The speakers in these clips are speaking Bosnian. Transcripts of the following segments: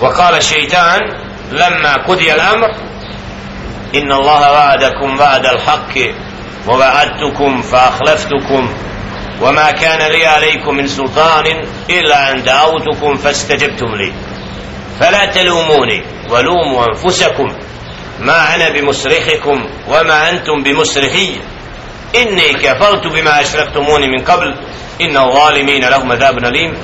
وقال الشيطان لما قضي الأمر إن الله وعدكم وعد الحق ووعدتكم فأخلفتكم وما كان لي عليكم من سلطان إلا أن دعوتكم فاستجبتم لي. فلا تلوموني ولوموا أنفسكم ما أنا بمصرخكم وما أنتم بمصرخي. إني كفرت بما أشركتموني من قبل إن الظالمين لهم عذاب أليم.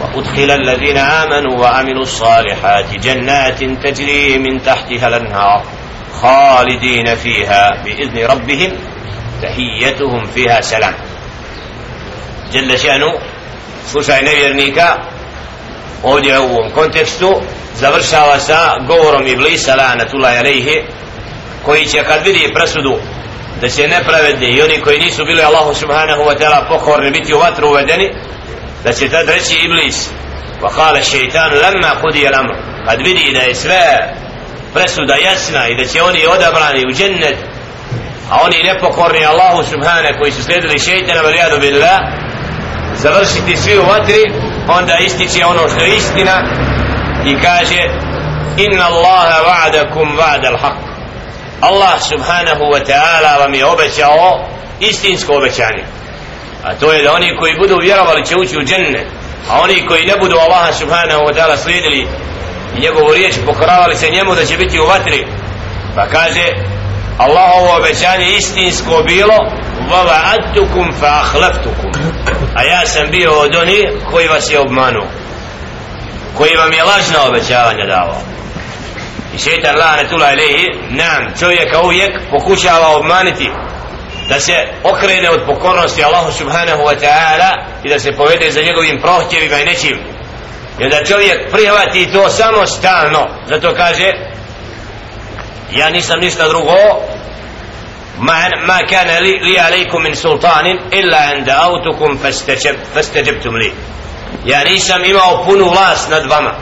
وأدخل الذين آمنوا وعملوا الصالحات جنات تجري من تحتها الأنهار خالدين فيها بإذن ربهم تحيتهم فيها سلام جل شأنه slušaj nevjernika ovdje u ovom kontekstu završava sa govorom Iblisa lanatullahi alejhi koji će kad vidi presudu da će nepravedni i oni koji nisu bili Allahu subhanahu wa ta'ala pokorni biti u vatru uvedeni da će tad reći Iblis wa kala šeitan lemma kudi al amr kad vidi da je sve presuda jasna i da će oni odabrani u džennet a oni nepokorni Allahu subhanahu koji su slijedili šeitana varijadu billah završiti svi u vatri onda ističe ono što je istina i kaže inna Allaha va'adakum va'da al-haq Allah subhanahu wa ta'ala vam je obećao istinsko obećanje a to je da oni koji budu vjerovali će ući u dženne. A oni koji ne budu Allaha subhanahu wa ta'ala slijedili i njegovu riječ pokoravali se njemu da će biti u vatri. Pa kaže Allahovo obećanje istinsko bilo vava fa ahlaftukum a ja sam bio od oni koji vas je obmanuo koji vam je lažna obećavanja davao. I šeitan lanetula ilihi nam čovjeka uvijek pokušava obmaniti da se okrene od pokornosti Allahu subhanahu wa ta'ala i da se povede za njegovim prohtjevima i nečim i da čovjek prihvati to samo stalno zato kaže ja nisam ništa drugo ما ما كان لي, لي عليكم من سلطان الا ان دعوتكم فاستجب فاستجبتم لي ja nisam imao punu vlast nad vama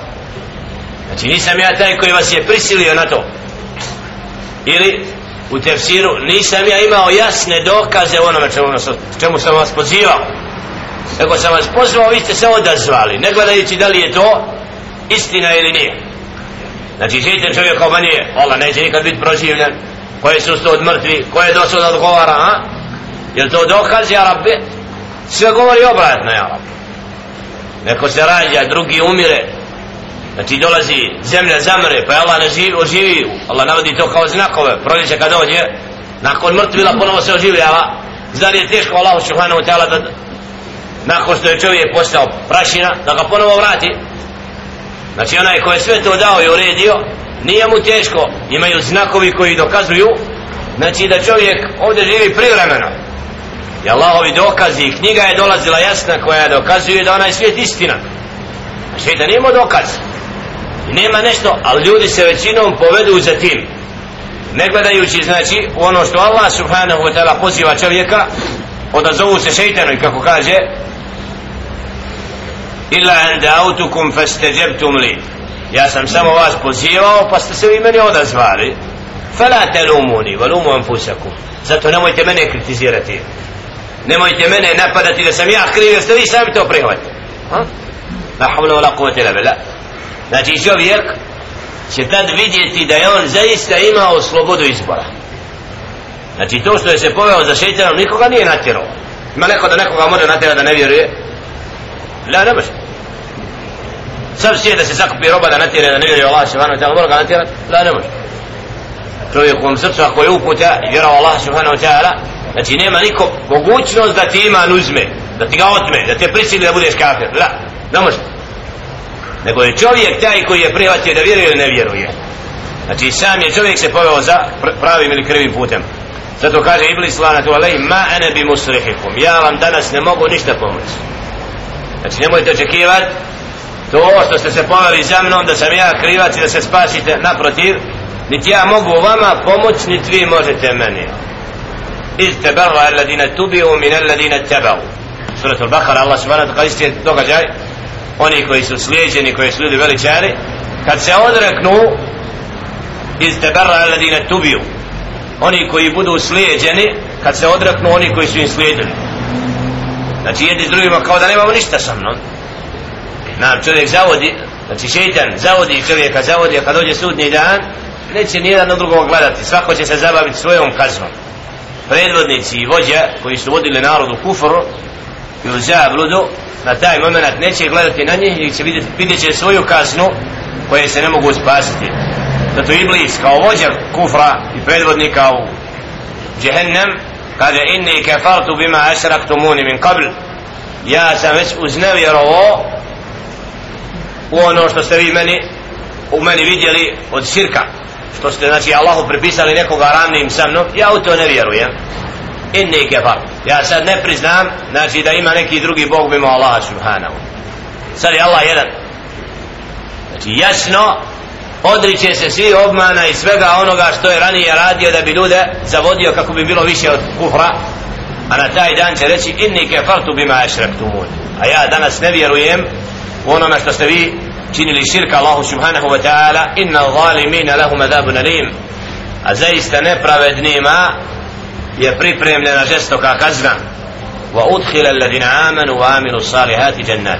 znači nisam ja taj koji vas je prisilio na to ili u tefsiru nisam ja imao jasne dokaze onome čemu, čemu sam vas pozivao. Nego sam vas pozvao vi ste se odazvali. Ne gledajući da li je to istina ili nije. Znači šeitan čovjek kao manje Allah neće nikad biti proživljen. Koje su sto od mrtvi koje došao da odgovara a? je to dokaz ja rabbi? Sve govori obratno ja rabbi. Neko se rađa drugi umire znači dolazi zemlja zamre pa Allah ne živi oživi Allah navodi to kao znakove. Proljeće kad dođe nakon mrtvila ponovo se oživljava. Zar je teško Allah subhanahu ta'ala da nakon što je čovjek postao prašina da ga ponovo vrati? Znači onaj ko je sve to dao i uredio nije mu teško. Imaju znakovi koji dokazuju znači da čovjek ovdje živi privremeno. I Allahovi dokazi knjiga je dolazila jasna koja dokazuje da onaj svijet istina. A šeitan nema dokaz nema nešto ali ljudi se većinom povedu za tim. Ne gledajući znači ono što Allah subhanahu wa ta'ala poziva čovjeka odazovu se šeitanu i kako kaže illa an da'autukum fastajabtum li. Ja sam samo vas pozivao pa ste se vi meni odazvali. Fala talumuni walumu anfusakum. Zato nemojte mene kritizirati. Nemojte mene napadati da sam ja kriv jer ste vi sami to prihvatili. La havla wala kuvvete illa billah znači čovjek će tad vidjeti da je on zaista imao slobodu izbora. Znači to što je se poveo za šeitanom nikoga nije natjerao. Ima neko da nekoga može natjerati da ne vjeruje? La ne može. Sam sije da se zakupi roba da natjera da ne vjeruje Allah subhanahu wa ta'ala mora ga natjerati la ne može. Čovjek u ovom srcu ako je uputa i vjerao Allah subhanahu wa ta'ala znači nema niko mogućnost da ti iman uzme da ti ga otme, da te prisili da budeš kafir. La, ne može nego je čovjek taj koji je prihvatio da vjeruje ili ne vjeruje. Znači sam je čovjek se poveo za pravim ili krivim putem. Zato kaže Iblis lanatu alej ma ene bi musrihikum. Ja vam danas ne mogu ništa pomoći. Znači nemojte očekivati to što ste se poveli za mnom da sam ja krivac i da se spasite. Naprotiv niti ja mogu vama pomoć niti vi možete meni. Iz tebarra alladina tubiu min alladina tebau suratul Bakara Allah subhanahu wa ta'ala isti događaj oni koji su slijeđeni koji su ljudi veličari kad se odreknu iz tebarra alladina tubiju, oni koji budu slijeđeni kad se odreknu oni koji su im slijedili. Znači jedni s drugima kao da nemamo ništa sa mnom. E, nam čovjek zavodi znači šeitan zavodi čovjeka zavodi a kad dođe sudnji dan neće nijedan od drugog gledati. Svako će se zabaviti svojom kaznom. Predvodnici i vođa koji su vodili narodu kufru i u zabludu na taj moment neće gledati na njih i će vidjeti, vidjet će svoju kaznu koje se ne mogu spasiti. Zato Iblis kao vođa kufra i predvodnika u džehennem kaže inni kafartu bima ašraktumuni min qabl. Ja sam već uznevjerovo u ono što ste vi meni u meni vidjeli od širka. Što ste znači Allahu pripisali nekoga ravnim sa mnom ja u to ne vjerujem. Inni kefartu ja sad ne priznam znači da ima neki drugi Bog mimo Allaha subhanahu. Sad je Allah jedan. Znači jasno odriče se svi obmana i svega onoga što je ranije radio da bi ljude zavodio kako bi bilo više od kufra. A na taj dan će reći inni kefartu bima ešrektumun a ja danas ne vjerujem u onome što ste vi činili širka Allahu subhanahu wa ta'ala inna zalimina lahum adabun alim. A zaista nepravednima je pripremljena žestoka kazna wa udkhila alladhina amanu wa amilu salihati jannat